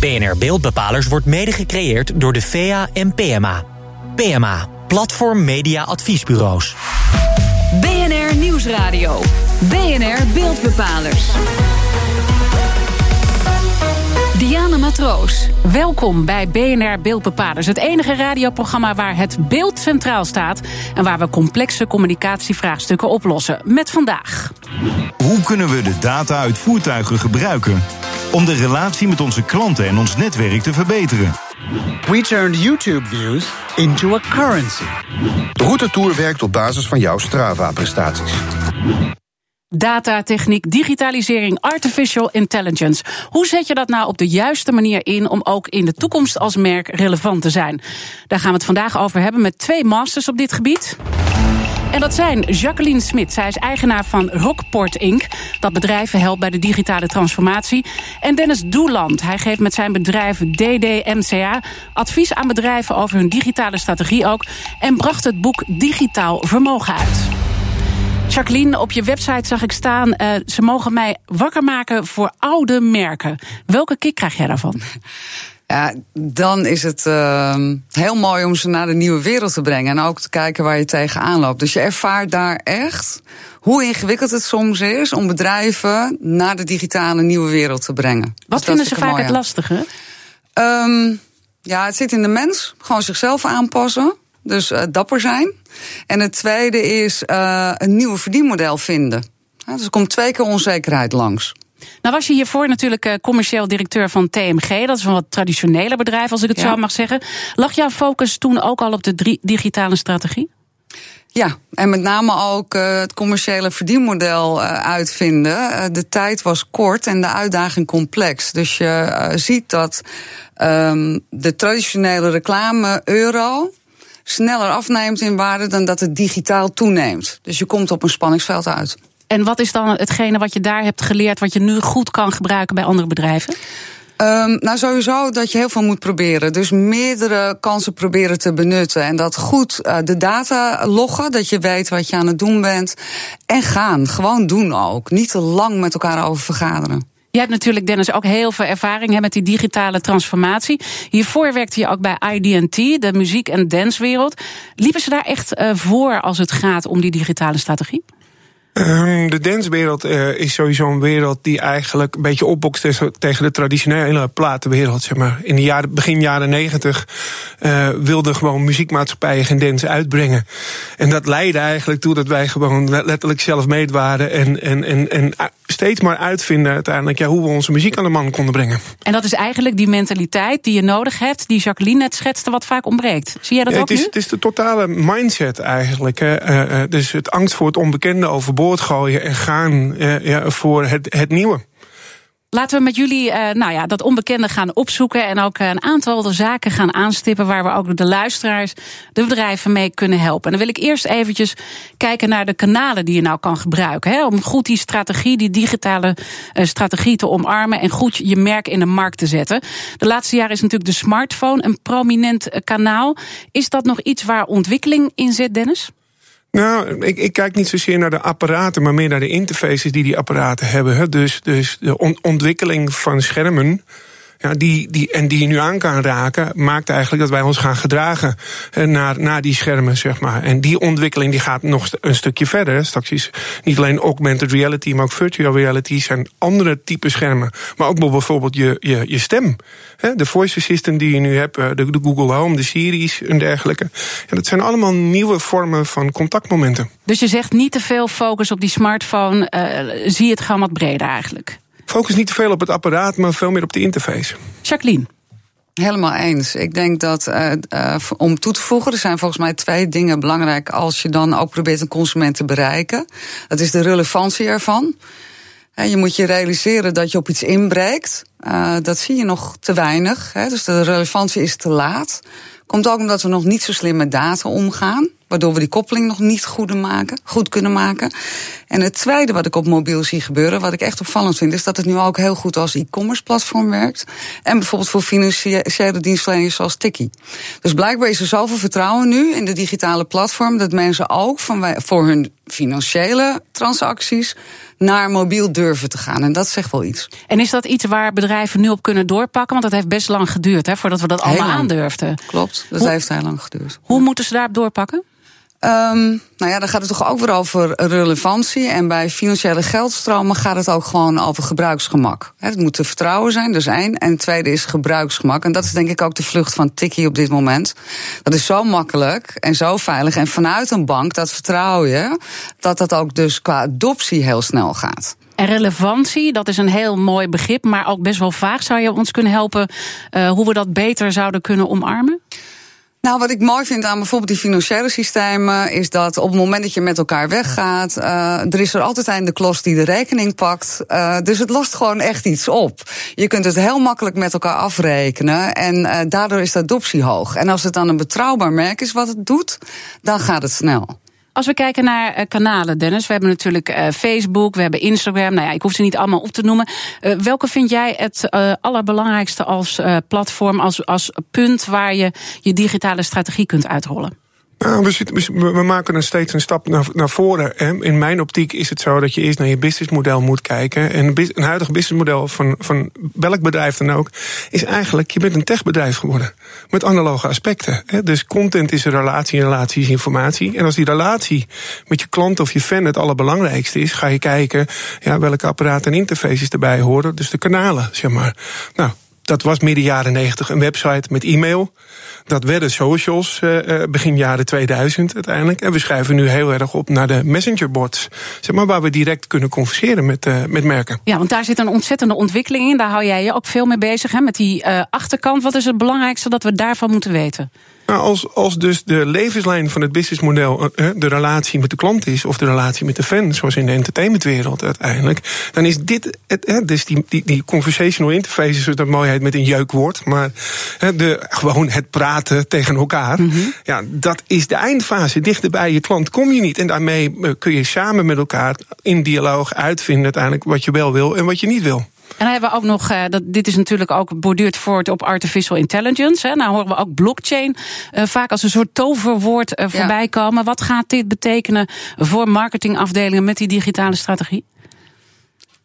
BNR Beeldbepalers wordt mede gecreëerd door de VA en PMA. PMA, Platform Media Adviesbureaus. BNR Nieuwsradio. BNR Beeldbepalers. Diana Matroos, welkom bij BNR Beeldbepalers. Het enige radioprogramma waar het beeld centraal staat... en waar we complexe communicatievraagstukken oplossen. Met vandaag. Hoe kunnen we de data uit voertuigen gebruiken... om de relatie met onze klanten en ons netwerk te verbeteren? We turned YouTube views into a currency. De Router werkt op basis van jouw Strava-prestaties. Datatechniek, digitalisering, artificial intelligence. Hoe zet je dat nou op de juiste manier in om ook in de toekomst als merk relevant te zijn? Daar gaan we het vandaag over hebben met twee masters op dit gebied. En dat zijn Jacqueline Smit. Zij is eigenaar van Rockport Inc. Dat bedrijven helpt bij de digitale transformatie. En Dennis Doeland. Hij geeft met zijn bedrijf DDMCA advies aan bedrijven over hun digitale strategie ook. En bracht het boek Digitaal Vermogen uit. Jacqueline, op je website zag ik staan... Uh, ze mogen mij wakker maken voor oude merken. Welke kick krijg jij daarvan? Ja, dan is het uh, heel mooi om ze naar de nieuwe wereld te brengen. En ook te kijken waar je tegenaan loopt. Dus je ervaart daar echt hoe ingewikkeld het soms is om bedrijven naar de digitale nieuwe wereld te brengen. Wat dus vinden ze vaak het lastige? Um, ja, het zit in de mens. Gewoon zichzelf aanpassen. Dus uh, dapper zijn. En het tweede is uh, een nieuw verdienmodel vinden. Ja, dus er komt twee keer onzekerheid langs. Nou was je hiervoor natuurlijk uh, commercieel directeur van TMG. Dat is een wat traditionele bedrijf, als ik het ja. zo mag zeggen. Lag jouw focus toen ook al op de digitale strategie? Ja, en met name ook uh, het commerciële verdienmodel uh, uitvinden. Uh, de tijd was kort en de uitdaging complex. Dus je ziet dat um, de traditionele reclame euro sneller afneemt in waarde dan dat het digitaal toeneemt. Dus je komt op een spanningsveld uit. En wat is dan hetgene wat je daar hebt geleerd, wat je nu goed kan gebruiken bij andere bedrijven? Um, nou, sowieso dat je heel veel moet proberen. Dus meerdere kansen proberen te benutten. En dat goed uh, de data loggen, dat je weet wat je aan het doen bent. En gaan, gewoon doen ook. Niet te lang met elkaar over vergaderen. Jij hebt natuurlijk, Dennis, ook heel veel ervaring hè, met die digitale transformatie. Hiervoor werkte je ook bij IDT, de muziek- en danswereld. Liepen ze daar echt uh, voor als het gaat om die digitale strategie? Um, de danswereld uh, is sowieso een wereld die eigenlijk een beetje opbokst tegen de traditionele platenwereld. Zeg maar. In de jaren, begin jaren negentig uh, wilden gewoon muziekmaatschappijen geen dance uitbrengen. En dat leidde eigenlijk toe dat wij gewoon letterlijk zelf meet waren en, en, en, en steeds maar uitvinden uiteindelijk ja, hoe we onze muziek aan de man konden brengen. En dat is eigenlijk die mentaliteit die je nodig hebt, die Jacqueline net schetste, wat vaak ontbreekt. Zie jij dat ja, ook het is, nu? Het is de totale mindset eigenlijk. Uh, uh, dus het angst voor het onbekende overboord gooien en gaan uh, ja, voor het, het nieuwe. Laten we met jullie uh, nou ja, dat onbekende gaan opzoeken. En ook een aantal de zaken gaan aanstippen. waar we ook de luisteraars, de bedrijven mee kunnen helpen. En dan wil ik eerst eventjes kijken naar de kanalen die je nou kan gebruiken. Hè, om goed die strategie, die digitale uh, strategie te omarmen. en goed je merk in de markt te zetten. De laatste jaren is natuurlijk de smartphone een prominent kanaal. Is dat nog iets waar ontwikkeling in zit, Dennis? Nou, ik, ik, kijk niet zozeer naar de apparaten, maar meer naar de interfaces die die apparaten hebben. Dus, dus de on ontwikkeling van schermen. Ja, die, die, en die je nu aan kan raken, maakt eigenlijk dat wij ons gaan gedragen naar, naar die schermen, zeg maar. En die ontwikkeling die gaat nog een stukje verder. Straks is niet alleen augmented reality, maar ook virtual reality zijn andere type schermen. Maar ook bijvoorbeeld je, je, je stem. De voice assistant die je nu hebt, de, de Google Home, de Siri's en dergelijke. Ja, dat zijn allemaal nieuwe vormen van contactmomenten. Dus je zegt niet te veel focus op die smartphone, uh, zie het gewoon wat breder eigenlijk. Focus niet te veel op het apparaat, maar veel meer op de interface. Jacqueline. Helemaal eens. Ik denk dat uh, uh, om toe te voegen, er zijn volgens mij twee dingen belangrijk als je dan ook probeert een consument te bereiken. Dat is de relevantie ervan. Je moet je realiseren dat je op iets inbreekt. Uh, dat zie je nog te weinig. Hè? Dus de relevantie is te laat. Komt ook omdat we nog niet zo slim met data omgaan. Waardoor we die koppeling nog niet goed, maken, goed kunnen maken. En het tweede wat ik op mobiel zie gebeuren, wat ik echt opvallend vind, is dat het nu ook heel goed als e-commerce platform werkt. En bijvoorbeeld voor financiële dienstverleners zoals Tikkie. Dus blijkbaar is er zoveel vertrouwen nu in de digitale platform dat mensen ook van, voor hun financiële transacties naar mobiel durven te gaan. En dat zegt wel iets. En is dat iets waar bedrijven nu op kunnen doorpakken? Want dat heeft best lang geduurd hè, voordat we dat allemaal aandurfden. Klopt, dat heeft heel lang geduurd. Hoe moeten ze daarop doorpakken? Um, nou ja, dan gaat het toch ook weer over relevantie. En bij financiële geldstromen gaat het ook gewoon over gebruiksgemak. Het moet te vertrouwen zijn, dat is één. En het tweede is gebruiksgemak. En dat is denk ik ook de vlucht van Tikkie op dit moment. Dat is zo makkelijk en zo veilig. En vanuit een bank, dat vertrouw je, dat dat ook dus qua adoptie heel snel gaat. En relevantie, dat is een heel mooi begrip, maar ook best wel vaag. Zou je ons kunnen helpen uh, hoe we dat beter zouden kunnen omarmen? Nou, wat ik mooi vind aan bijvoorbeeld die financiële systemen, is dat op het moment dat je met elkaar weggaat, uh, er is er altijd een de klos die de rekening pakt. Uh, dus het lost gewoon echt iets op. Je kunt het heel makkelijk met elkaar afrekenen en uh, daardoor is de adoptie hoog. En als het dan een betrouwbaar merk is wat het doet, dan gaat het snel. Als we kijken naar uh, kanalen, Dennis, we hebben natuurlijk uh, Facebook, we hebben Instagram. Nou ja, ik hoef ze niet allemaal op te noemen. Uh, welke vind jij het allerbelangrijkste als platform, als, als punt waar je je digitale strategie kunt uitrollen? Nou, we, zitten, we, maken er steeds een stap naar, naar voren. In mijn optiek is het zo dat je eerst naar je businessmodel moet kijken. En een huidig businessmodel van, van welk bedrijf dan ook, is eigenlijk, je bent een techbedrijf geworden. Met analoge aspecten. Hè. Dus content is een relatie, en relatie is informatie. En als die relatie met je klant of je fan het allerbelangrijkste is, ga je kijken ja, welke apparaten en interfaces erbij horen. Dus de kanalen, zeg maar. Nou, dat was midden jaren 90 een website met e-mail. Dat werden socials uh, begin jaren 2000 uiteindelijk. En we schuiven nu heel erg op naar de messengerbots. Zeg maar waar we direct kunnen converseren met, uh, met merken. Ja, want daar zit een ontzettende ontwikkeling in. Daar hou jij je ook veel mee bezig, hè, met die achterkant. Wat is het belangrijkste dat we daarvan moeten weten? Nou, als, als dus de levenslijn van het businessmodel de relatie met de klant is, of de relatie met de fan, zoals in de entertainmentwereld uiteindelijk, dan is dit, het, dus die, die, die conversational interface is dat mooiheid met een jeukwoord, maar de, gewoon het praten tegen elkaar, mm -hmm. ja, dat is de eindfase. Dichter bij je klant kom je niet. En daarmee kun je samen met elkaar in dialoog uitvinden uiteindelijk wat je wel wil en wat je niet wil. En dan hebben we ook nog, uh, dat, dit is natuurlijk ook borduurd voort op artificial intelligence. Hè. Nou horen we ook blockchain uh, vaak als een soort toverwoord uh, voorbij ja. komen. Wat gaat dit betekenen voor marketingafdelingen met die digitale strategie?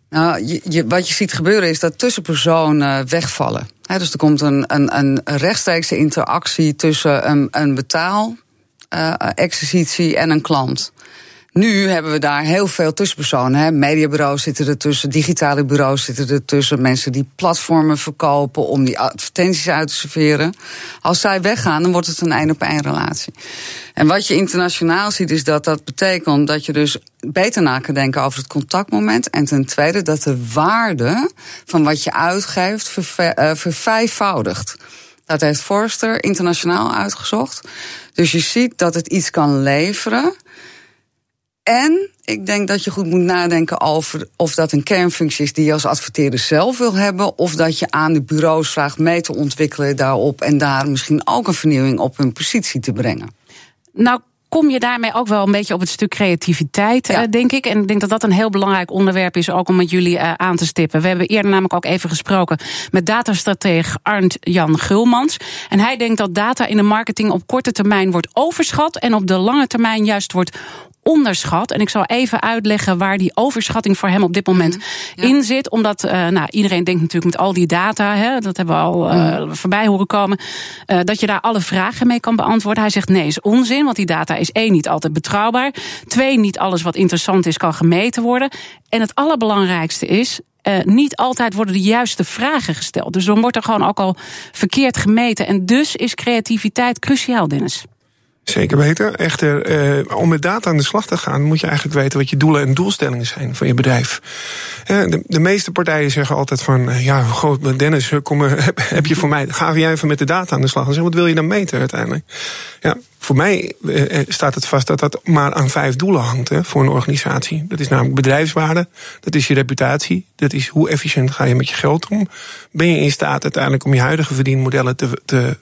Nou, je, je, wat je ziet gebeuren is dat tussenpersonen wegvallen. He, dus er komt een, een, een rechtstreekse interactie tussen een, een betaal-exercitie en een klant. Nu hebben we daar heel veel tussenpersonen. Hè. Mediabureaus zitten ertussen, digitale bureaus zitten ertussen. Mensen die platformen verkopen om die advertenties uit te serveren. Als zij weggaan, dan wordt het een één op één relatie. En wat je internationaal ziet, is dat dat betekent dat je dus beter na kan denken over het contactmoment. En ten tweede dat de waarde van wat je uitgeeft vervijfvoudigt. Dat heeft Forrester internationaal uitgezocht. Dus je ziet dat het iets kan leveren en ik denk dat je goed moet nadenken over of dat een kernfunctie is die je als adverteerder zelf wil hebben. Of dat je aan de bureaus vraagt mee te ontwikkelen daarop. En daar misschien ook een vernieuwing op hun positie te brengen. Nou, kom je daarmee ook wel een beetje op het stuk creativiteit, ja. denk ik. En ik denk dat dat een heel belangrijk onderwerp is, ook om met jullie uh, aan te stippen. We hebben eerder namelijk ook even gesproken met datastrateeg Arndt Jan Gulmans. En hij denkt dat data in de marketing op korte termijn wordt overschat en op de lange termijn juist wordt onderschat. En ik zal even uitleggen waar die overschatting voor hem op dit moment ja. in zit. Omdat uh, nou, iedereen denkt natuurlijk met al die data, hè, dat hebben we al uh, voorbij horen komen, uh, dat je daar alle vragen mee kan beantwoorden. Hij zegt nee, is onzin, want die data is één niet altijd betrouwbaar. Twee, niet alles wat interessant is kan gemeten worden. En het allerbelangrijkste is, uh, niet altijd worden de juiste vragen gesteld. Dus dan wordt er gewoon ook al verkeerd gemeten. En dus is creativiteit cruciaal, Dennis. Zeker weten. Echter, uh, om met data aan de slag te gaan, moet je eigenlijk weten wat je doelen en doelstellingen zijn van je bedrijf. Uh, de, de, meeste partijen zeggen altijd van, uh, ja, goed, Dennis, kom, heb, heb, je voor mij, ga jij even met de data aan de slag? En zeg, wat wil je dan meten uiteindelijk? Ja, voor mij staat het vast dat dat maar aan vijf doelen hangt hè, voor een organisatie. Dat is namelijk bedrijfswaarde, dat is je reputatie, dat is hoe efficiënt ga je met je geld om. Ben je in staat uiteindelijk om je huidige verdienmodellen te,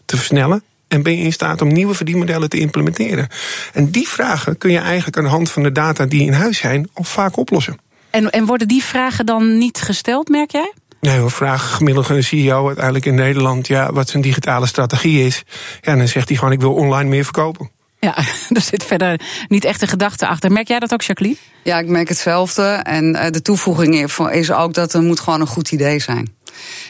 te versnellen? En ben je in staat om nieuwe verdienmodellen te implementeren? En die vragen kun je eigenlijk aan de hand van de data die in huis zijn al vaak oplossen. En, en worden die vragen dan niet gesteld, merk jij? Nee, we vragen gemiddeld een CEO uiteindelijk in Nederland ja, wat zijn digitale strategie is. Ja, en dan zegt hij gewoon: ik wil online meer verkopen. Ja, er zit verder niet echt een gedachte achter. Merk jij dat ook, Jacqueline? Ja, ik merk hetzelfde. En uh, de toevoeging is ook dat er moet gewoon een goed idee zijn.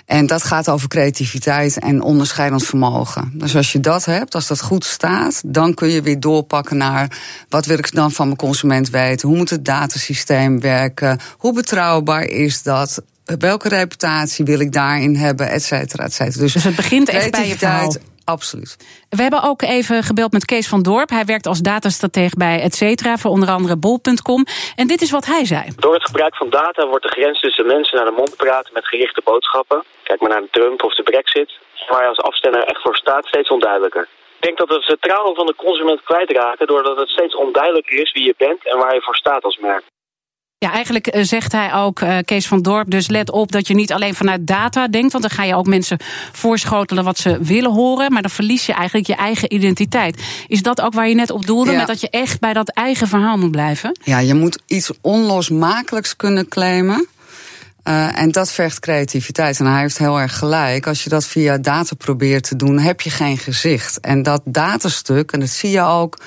En dat gaat over creativiteit en onderscheidend vermogen. Dus als je dat hebt, als dat goed staat, dan kun je weer doorpakken naar wat wil ik dan van mijn consument weten? Hoe moet het datasysteem werken? Hoe betrouwbaar is dat? Welke reputatie wil ik daarin hebben, et cetera, et cetera. Dus, dus het begint echt bij je verhaal. Absoluut. We hebben ook even gebeld met Kees van Dorp. Hij werkt als datastratege bij Etcetera voor onder andere bol.com. En dit is wat hij zei. Door het gebruik van data wordt de grens tussen mensen naar de mond praten met gerichte boodschappen. Kijk maar naar de Trump of de Brexit. Waar je als afstemmer echt voor staat steeds onduidelijker. Ik denk dat we het vertrouwen van de consument kwijtraken doordat het steeds onduidelijker is wie je bent en waar je voor staat als merk. Ja, eigenlijk eh, zegt hij ook, uh, Kees van Dorp, dus let op dat je niet alleen vanuit data denkt, want dan ga je ook mensen voorschotelen wat ze willen horen, maar dan verlies je eigenlijk je eigen identiteit. Is dat ook waar je net op doelde, met dat je echt bij dat eigen verhaal moet blijven? Ja, je moet iets onlosmakelijks kunnen claimen. Uh, en dat vergt creativiteit. En hij heeft heel erg gelijk. Als je dat via data probeert te doen, heb je geen gezicht. En dat datastuk, en dat zie je ook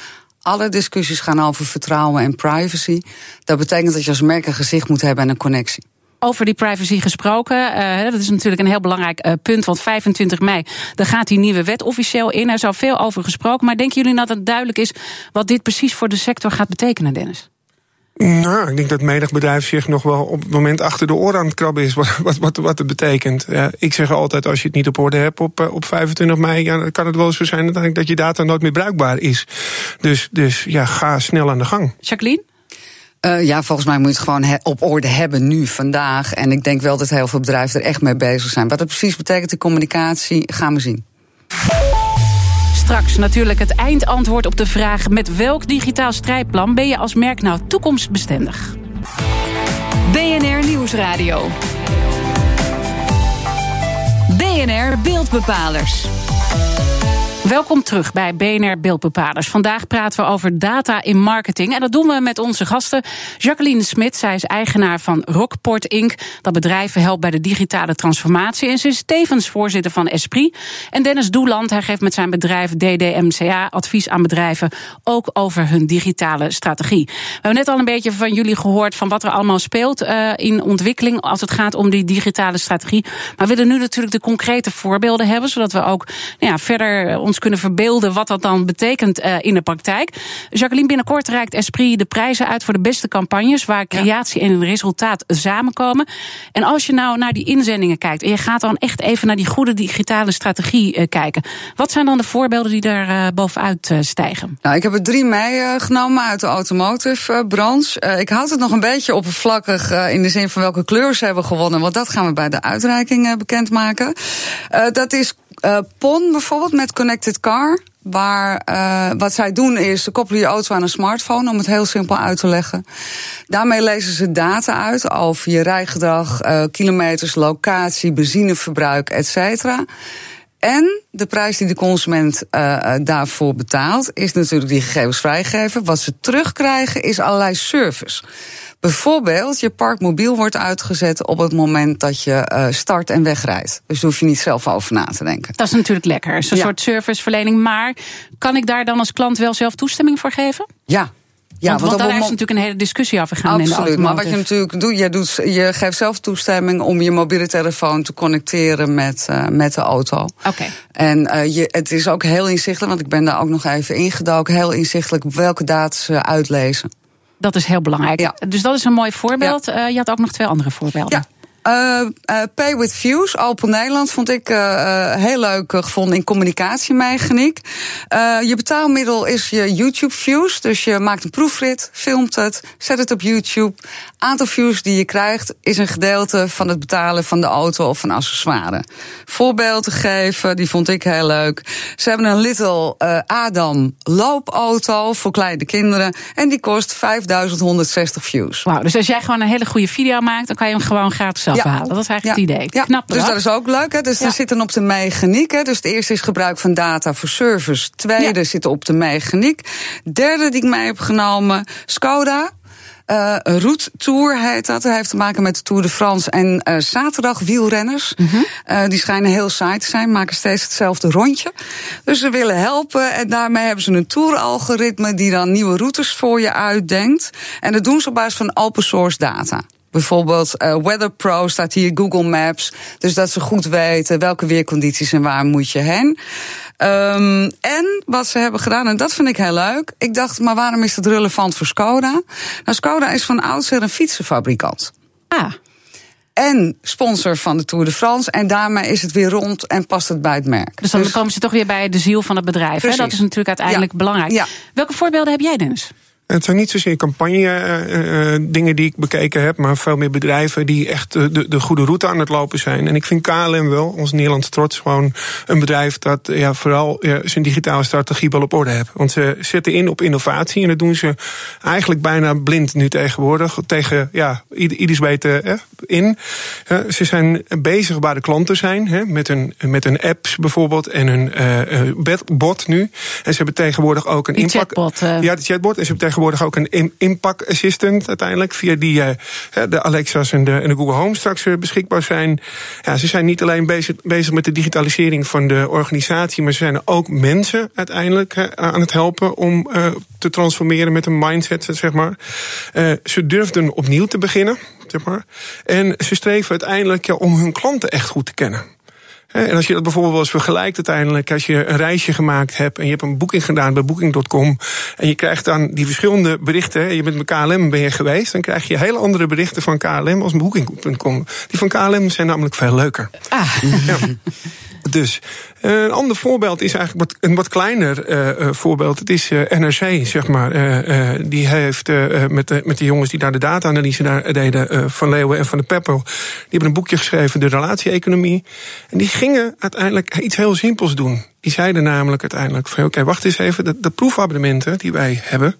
alle discussies gaan over vertrouwen en privacy. Dat betekent dat je als merk een gezicht moet hebben en een connectie. Over die privacy gesproken, uh, dat is natuurlijk een heel belangrijk uh, punt. Want 25 mei, dan gaat die nieuwe wet officieel in. Er zou veel over gesproken. Maar denken jullie dat het duidelijk is wat dit precies voor de sector gaat betekenen, Dennis? Nou, ik denk dat menig bedrijf zich nog wel op het moment achter de oren aan het krabben is. Wat, wat, wat, wat het betekent. Ja, ik zeg altijd: als je het niet op orde hebt op, eh, op 25 mei, ja, dan kan het wel zo zijn dat je data nooit meer bruikbaar is. Dus, dus ja, ga snel aan de gang. Jacqueline? Uh, ja, volgens mij moet je het gewoon op orde hebben nu, vandaag. En ik denk wel dat heel veel bedrijven er echt mee bezig zijn. Wat het precies betekent in communicatie, gaan we zien. Straks natuurlijk het eindantwoord op de vraag: met welk digitaal strijdplan ben je als merk nou toekomstbestendig? BNR Nieuwsradio. BNR Beeldbepalers. Welkom terug bij BNR Beeldbepalers. Vandaag praten we over data in marketing. En dat doen we met onze gasten. Jacqueline Smit, zij is eigenaar van Rockport Inc. Dat bedrijven helpt bij de digitale transformatie. En ze is tevens voorzitter van Esprit. En Dennis Doeland, hij geeft met zijn bedrijf DDMCA advies aan bedrijven. Ook over hun digitale strategie. We hebben net al een beetje van jullie gehoord van wat er allemaal speelt uh, in ontwikkeling als het gaat om die digitale strategie. Maar we willen nu natuurlijk de concrete voorbeelden hebben, zodat we ook nou ja, verder ons kunnen verbeelden wat dat dan betekent uh, in de praktijk. Jacqueline, binnenkort reikt Esprit de prijzen uit voor de beste campagnes waar creatie en resultaat samenkomen. En als je nou naar die inzendingen kijkt en je gaat dan echt even naar die goede digitale strategie uh, kijken, wat zijn dan de voorbeelden die daar uh, bovenuit stijgen? Nou, ik heb er drie meegenomen uit de automotive branche. ik houd het nog een beetje oppervlakkig in de zin van welke kleur ze hebben gewonnen, want dat gaan we bij de uitreiking bekendmaken. dat is uh, PON bijvoorbeeld met Connected Car. Waar uh, wat zij doen is, ze koppelen je auto aan een smartphone, om het heel simpel uit te leggen. Daarmee lezen ze data uit over je rijgedrag, uh, kilometers, locatie, benzineverbruik, et cetera. En de prijs die de consument daarvoor betaalt, is natuurlijk die gegevens vrijgeven. Wat ze terugkrijgen, is allerlei service. Bijvoorbeeld, je parkmobiel wordt uitgezet op het moment dat je uh, start en wegrijdt. Dus daar hoef je niet zelf over na te denken. Dat is natuurlijk lekker. Het is een soort serviceverlening. Maar kan ik daar dan als klant wel zelf toestemming voor geven? Ja, ja, want, want, daar is natuurlijk een hele discussie over gegaan. Absoluut, maar wat je natuurlijk doet, je, doet, je geeft zelf toestemming om je mobiele telefoon te connecteren met, uh, met de auto. Oké. Okay. En uh, je, het is ook heel inzichtelijk, want ik ben daar ook nog even ingedoken, heel inzichtelijk welke data ze uitlezen. Dat is heel belangrijk. Ja. Dus dat is een mooi voorbeeld. Ja. Uh, je had ook nog twee andere voorbeelden. Ja. Uh, uh, Pay with Views, Alpel Nederland, vond ik uh, heel leuk gevonden in communicatiemechaniek. je betaalmiddel is je YouTube views. Dus je maakt een proefrit, filmt het, zet het op YouTube. Aantal views die je krijgt is een gedeelte van het betalen van de auto of van accessoire. Voorbeelden geven, die vond ik heel leuk. Ze hebben een Little Adam loopauto voor kleine kinderen. En die kost 5160 views. Wauw, dus als jij gewoon een hele goede video maakt, dan kan je hem gewoon gratis zelf ja. Dat is eigenlijk het idee. Ja. Knap. Dus dat is ook leuk. Hè? Dus we zitten op de mechaniek. Hè? Dus het eerste is gebruik van data voor service. Tweede zitten op de mechaniek. Derde die ik mee heb genomen, Skoda. Uh, Route Tour heet dat. Dat heeft te maken met de Tour de France en uh, zaterdag wielrenners. Mm -hmm. uh, die schijnen heel saai te zijn, maken steeds hetzelfde rondje. Dus ze willen helpen en daarmee hebben ze een tour-algoritme die dan nieuwe routes voor je uitdenkt. En dat doen ze op basis van open source data. Bijvoorbeeld uh, Weather Pro staat hier, Google Maps. Dus dat ze goed weten welke weercondities en waar moet je heen. Um, en wat ze hebben gedaan, en dat vind ik heel leuk. Ik dacht, maar waarom is dat relevant voor Skoda? Nou, Skoda is van oudsher een fietsenfabrikant. Ah. En sponsor van de Tour de France. En daarmee is het weer rond en past het bij het merk. Dus dan dus, komen ze toch weer bij de ziel van het bedrijf. Hè? Dat is natuurlijk uiteindelijk ja. belangrijk. Ja. Welke voorbeelden heb jij, Dennis? Het zijn niet zozeer campagne-dingen uh, uh, die ik bekeken heb, maar veel meer bedrijven die echt de, de goede route aan het lopen zijn. En ik vind KLM wel, ons Nederlands trots, gewoon een bedrijf dat ja, vooral ja, zijn digitale strategie wel op orde heeft. Want ze zetten in op innovatie en dat doen ze eigenlijk bijna blind nu tegenwoordig. Tegen ja, ieders weten eh, in. ze zijn bezig waar de klanten zijn, hè, met, een, met een apps bijvoorbeeld en een uh, bot nu. En ze hebben tegenwoordig ook een impact. Chatbot, ja, de chatbot. En ze hebben tegenwoordig ook een Impact Assistant uiteindelijk. Via die uh, de Alexa's en de, de Google Home straks uh, beschikbaar zijn. Ja, ze zijn niet alleen bezig, met de digitalisering van de organisatie. Maar ze zijn ook mensen uiteindelijk aan het helpen om te transformeren met een mindset, zeg maar. ze durfden opnieuw te beginnen. Zeg maar. En ze streven uiteindelijk om hun klanten echt goed te kennen. En als je dat bijvoorbeeld wel eens vergelijkt uiteindelijk, als je een reisje gemaakt hebt en je hebt een boeking gedaan bij booking.com en je krijgt dan die verschillende berichten, je bent met KLM ben je geweest, dan krijg je hele andere berichten van KLM als booking.com. Die van KLM zijn namelijk veel leuker. Ah. Ja. Dus een ander voorbeeld is eigenlijk wat, een wat kleiner uh, voorbeeld. Het is uh, NRC, zeg maar. Uh, die heeft met, de, met de jongens die daar de data-analyse deden, van Leeuwen en van de Peppel, die hebben een boekje geschreven, De Relatie-economie. En die gingen uiteindelijk iets heel simpels doen. Die zeiden namelijk uiteindelijk van oké, okay, wacht eens even, de, de proefabonnementen die wij hebben,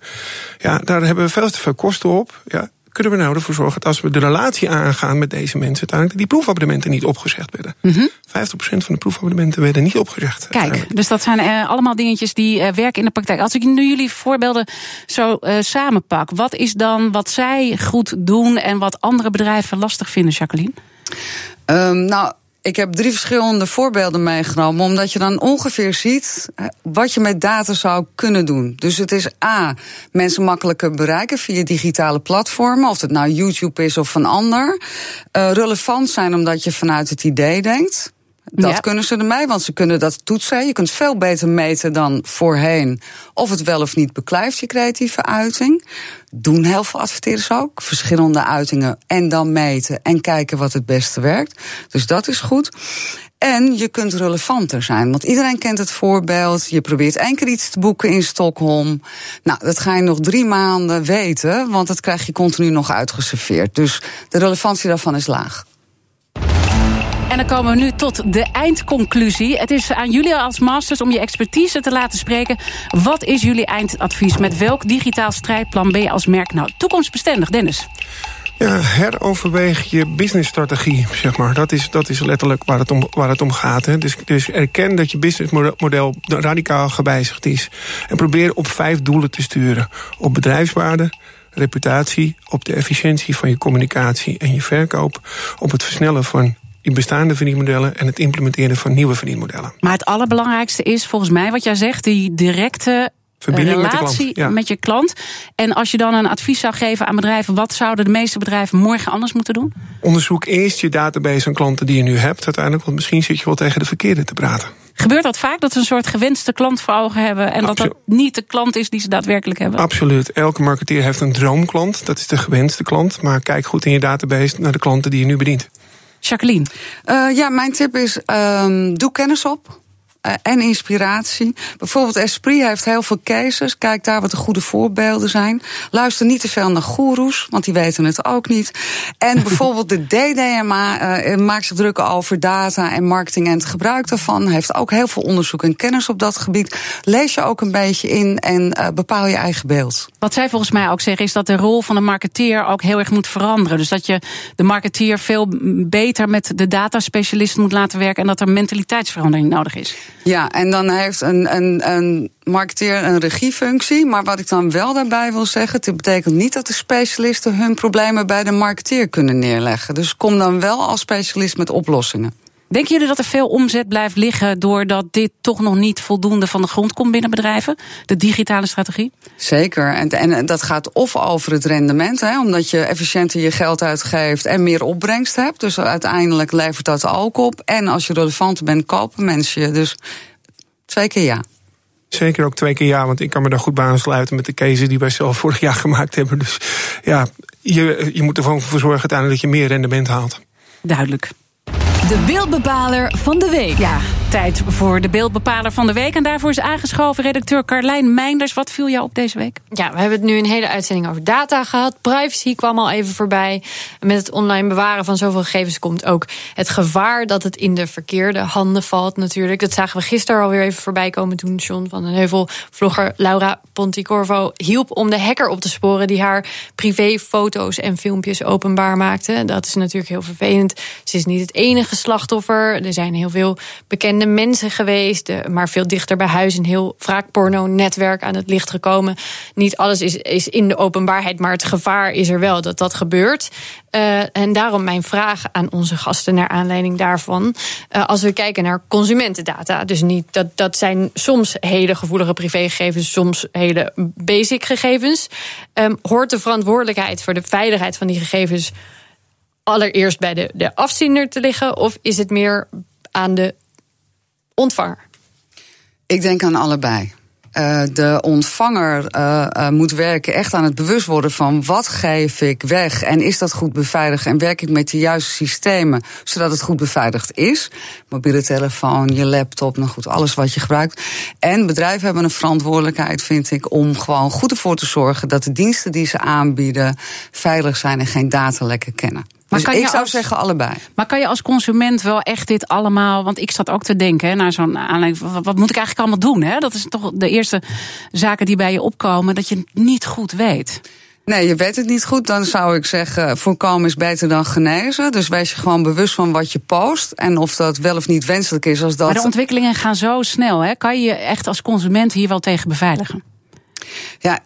ja, daar hebben we veel te veel kosten op. Ja, kunnen we nou ervoor zorgen dat als we de relatie aangaan met deze mensen, uiteindelijk die proefabonnementen niet opgezegd werden. Mm -hmm. 50% van de proefabonnementen werden niet opgezegd. Kijk, dus dat zijn uh, allemaal dingetjes die uh, werken in de praktijk. Als ik nu jullie voorbeelden zo uh, samenpak, wat is dan wat zij goed doen en wat andere bedrijven lastig vinden, Jacqueline? Um, nou, ik heb drie verschillende voorbeelden meegenomen, omdat je dan ongeveer ziet wat je met data zou kunnen doen. Dus het is A, mensen makkelijker bereiken via digitale platformen, of het nou YouTube is of een ander. Uh, relevant zijn omdat je vanuit het idee denkt. Dat ja. kunnen ze ermee, want ze kunnen dat toetsen. Je kunt veel beter meten dan voorheen of het wel of niet beklijft, je creatieve uiting. Doen heel veel adverteerders ook. Verschillende uitingen en dan meten en kijken wat het beste werkt. Dus dat is goed. En je kunt relevanter zijn. Want iedereen kent het voorbeeld. Je probeert één keer iets te boeken in Stockholm. Nou, dat ga je nog drie maanden weten, want dat krijg je continu nog uitgeserveerd. Dus de relevantie daarvan is laag. En dan komen we nu tot de eindconclusie. Het is aan jullie als masters om je expertise te laten spreken. Wat is jullie eindadvies? Met welk digitaal strijdplan ben je als merk nou toekomstbestendig, Dennis? Ja, heroverweeg je businessstrategie, zeg maar. Dat is, dat is letterlijk waar het om, waar het om gaat. Hè. Dus, dus erken dat je businessmodel radicaal gewijzigd is. En probeer op vijf doelen te sturen. Op bedrijfswaarde, reputatie, op de efficiëntie van je communicatie en je verkoop, op het versnellen van in bestaande verdienmodellen en het implementeren van nieuwe verdienmodellen. Maar het allerbelangrijkste is volgens mij wat jij zegt, die directe Verbinding relatie met, de klant, ja. met je klant. En als je dan een advies zou geven aan bedrijven, wat zouden de meeste bedrijven morgen anders moeten doen? Onderzoek eerst je database aan klanten die je nu hebt, uiteindelijk, want misschien zit je wel tegen de verkeerde te praten. Gebeurt dat vaak dat ze een soort gewenste klant voor ogen hebben en dat dat niet de klant is die ze daadwerkelijk hebben? Absoluut. Elke marketeer heeft een droomklant, dat is de gewenste klant. Maar kijk goed in je database naar de klanten die je nu bedient. Jacqueline? Uh, ja, mijn tip is: um, doe kennis op. Uh, en inspiratie. Bijvoorbeeld Esprit heeft heel veel cases. Kijk daar wat de goede voorbeelden zijn. Luister niet te veel naar goeroes, want die weten het ook niet. En bijvoorbeeld de DDMA uh, maakt zich druk over data en marketing en het gebruik daarvan. Heeft ook heel veel onderzoek en kennis op dat gebied. Lees je ook een beetje in en uh, bepaal je eigen beeld. Wat zij volgens mij ook zeggen is dat de rol van de marketeer ook heel erg moet veranderen. Dus dat je de marketeer veel beter met de dataspecialist moet laten werken en dat er mentaliteitsverandering nodig is. Ja, en dan heeft een, een, een marketeer een regiefunctie. Maar wat ik dan wel daarbij wil zeggen, het betekent niet dat de specialisten hun problemen bij de marketeer kunnen neerleggen. Dus kom dan wel als specialist met oplossingen. Denken jullie dat er veel omzet blijft liggen doordat dit toch nog niet voldoende van de grond komt binnen bedrijven? De digitale strategie? Zeker. En, en dat gaat of over het rendement, hè, omdat je efficiënter je geld uitgeeft en meer opbrengst hebt. Dus uiteindelijk levert dat ook op. En als je relevant bent, kopen mensen je. Dus twee keer ja. Zeker ook twee keer ja, want ik kan me daar goed bij aansluiten met de cases die wij zelf vorig jaar gemaakt hebben. Dus ja, je, je moet ervoor zorgen uiteindelijk dat je meer rendement haalt. Duidelijk. De beeldbepaler van de week. Ja, tijd voor de beeldbepaler van de week. En daarvoor is aangeschoven redacteur Carlijn Meinders. Wat viel jou op deze week? Ja, we hebben het nu een hele uitzending over data gehad. Privacy kwam al even voorbij. Met het online bewaren van zoveel gegevens komt ook het gevaar dat het in de verkeerde handen valt natuurlijk. Dat zagen we gisteren alweer even voorbij komen toen John van den Heuvel, vlogger Laura Ponticorvo, hielp om de hacker op te sporen die haar privéfoto's en filmpjes openbaar maakte. Dat is natuurlijk heel vervelend. Ze is niet het enige slachtoffer. Er zijn heel veel bekende mensen geweest, maar veel dichter bij huis een heel vaak porno-netwerk aan het licht gekomen. Niet alles is, is in de openbaarheid, maar het gevaar is er wel dat dat gebeurt. Uh, en daarom mijn vraag aan onze gasten naar aanleiding daarvan. Uh, als we kijken naar consumentendata, dus niet dat, dat zijn soms hele gevoelige privégegevens, soms hele basic gegevens. Um, hoort de verantwoordelijkheid voor de veiligheid van die gegevens allereerst bij de, de afzender te liggen? Of is het meer aan de ontvanger? Ik denk aan allebei. Uh, de ontvanger uh, uh, moet werken echt aan het bewust worden van wat geef ik weg en is dat goed beveiligd en werk ik met de juiste systemen zodat het goed beveiligd is. Mobiele telefoon, je laptop, nou goed, alles wat je gebruikt. En bedrijven hebben een verantwoordelijkheid, vind ik, om gewoon goed ervoor te zorgen dat de diensten die ze aanbieden veilig zijn en geen datalekken kennen. Maar dus ik zou als, zeggen allebei. Maar kan je als consument wel echt dit allemaal... want ik zat ook te denken hè, naar zo'n aanleiding... Wat, wat, moet ik eigenlijk allemaal doen? Hè? Dat is toch de eerste zaken die bij je opkomen... dat je het niet goed weet. Nee, je weet het niet goed. Dan zou ik zeggen, voorkomen is beter dan genezen. Dus wees je gewoon bewust van wat je post. En of dat wel of niet wenselijk is. Als dat... Maar de ontwikkelingen gaan zo snel. Hè? Kan je je echt als consument hier wel tegen beveiligen? Ja,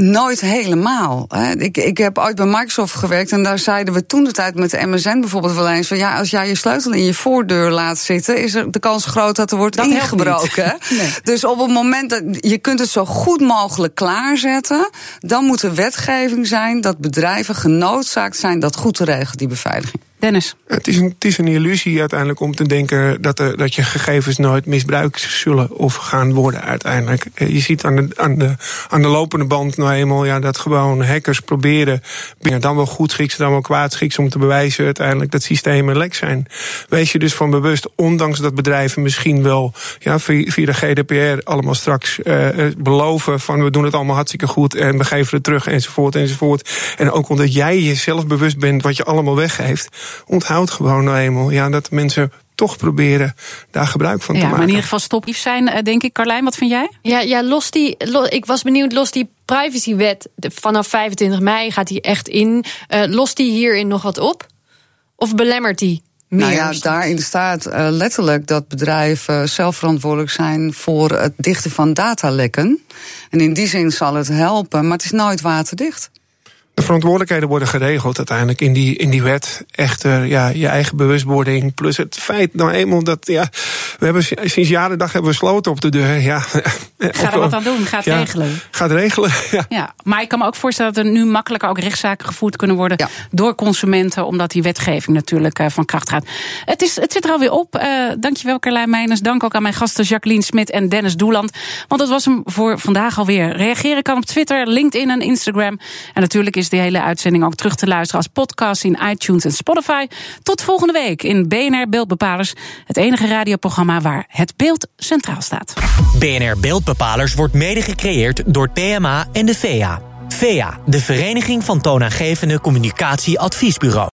Nooit helemaal. Ik, ik heb ooit bij Microsoft gewerkt en daar zeiden we toen de tijd met de MSN bijvoorbeeld wel eens van ja, als jij je sleutel in je voordeur laat zitten, is er de kans groot dat er wordt dat ingebroken. Nee. Dus op het moment dat je kunt het zo goed mogelijk klaarzetten, dan moet er wetgeving zijn dat bedrijven genoodzaakt zijn dat goed te regelen, die beveiliging. Dennis. Het is, een, het is een illusie uiteindelijk om te denken dat, er, dat je gegevens nooit misbruikt zullen of gaan worden uiteindelijk. Eh, je ziet aan de, aan de, aan de lopende band nou eenmaal ja, dat gewoon hackers proberen dan wel goed schiks, dan wel kwaad schiks om te bewijzen uiteindelijk dat systemen lek zijn. Wees je dus van bewust, ondanks dat bedrijven misschien wel ja, via de GDPR allemaal straks uh, beloven van we doen het allemaal hartstikke goed en we geven het terug enzovoort enzovoort. En ook omdat jij jezelf bewust bent wat je allemaal weggeeft onthoud gewoon nou eenmaal ja, dat mensen toch proberen daar gebruik van te maken. Maar in ieder geval stopief zijn, eh, denk ik. Carlijn, wat vind jij? Ja, ja los die, ik was benieuwd, los die privacywet vanaf 25 mei gaat die echt in. Uh, lost die hierin nog wat op? Of belemmert die? Meer nou ja, daarin staat uh, letterlijk dat bedrijven zelf verantwoordelijk zijn voor het dichten van datalekken. En in die zin zal het helpen, maar het is nooit waterdicht. De verantwoordelijkheden worden geregeld uiteindelijk in die, in die wet. Echter, ja, je eigen bewustwording. Plus het feit nou eenmaal dat, ja, we hebben sinds jaren dag hebben we sloten op de deur. Ja. Ga er wat aan doen, gaat regelen. Gaat regelen, ja. ja. Maar ik kan me ook voorstellen dat er nu makkelijker ook rechtszaken gevoerd kunnen worden door consumenten, omdat die wetgeving natuurlijk uh, van kracht gaat. Het, is, het zit er alweer op. Uh, dankjewel, Carlijn Meijners. Dank ook aan mijn gasten Jacqueline Smit en Dennis Doeland. Want dat was hem voor vandaag alweer. Reageren kan op Twitter, LinkedIn en Instagram. En natuurlijk is de hele uitzending ook terug te luisteren als podcast in iTunes en Spotify. Tot volgende week in BNR Beeldbepalers, het enige radioprogramma waar het beeld centraal staat. BNR Beeldbepalers wordt mede gecreëerd door PMA en de VEA. VEA, de Vereniging van Toonaangevende Communicatie Adviesbureaus.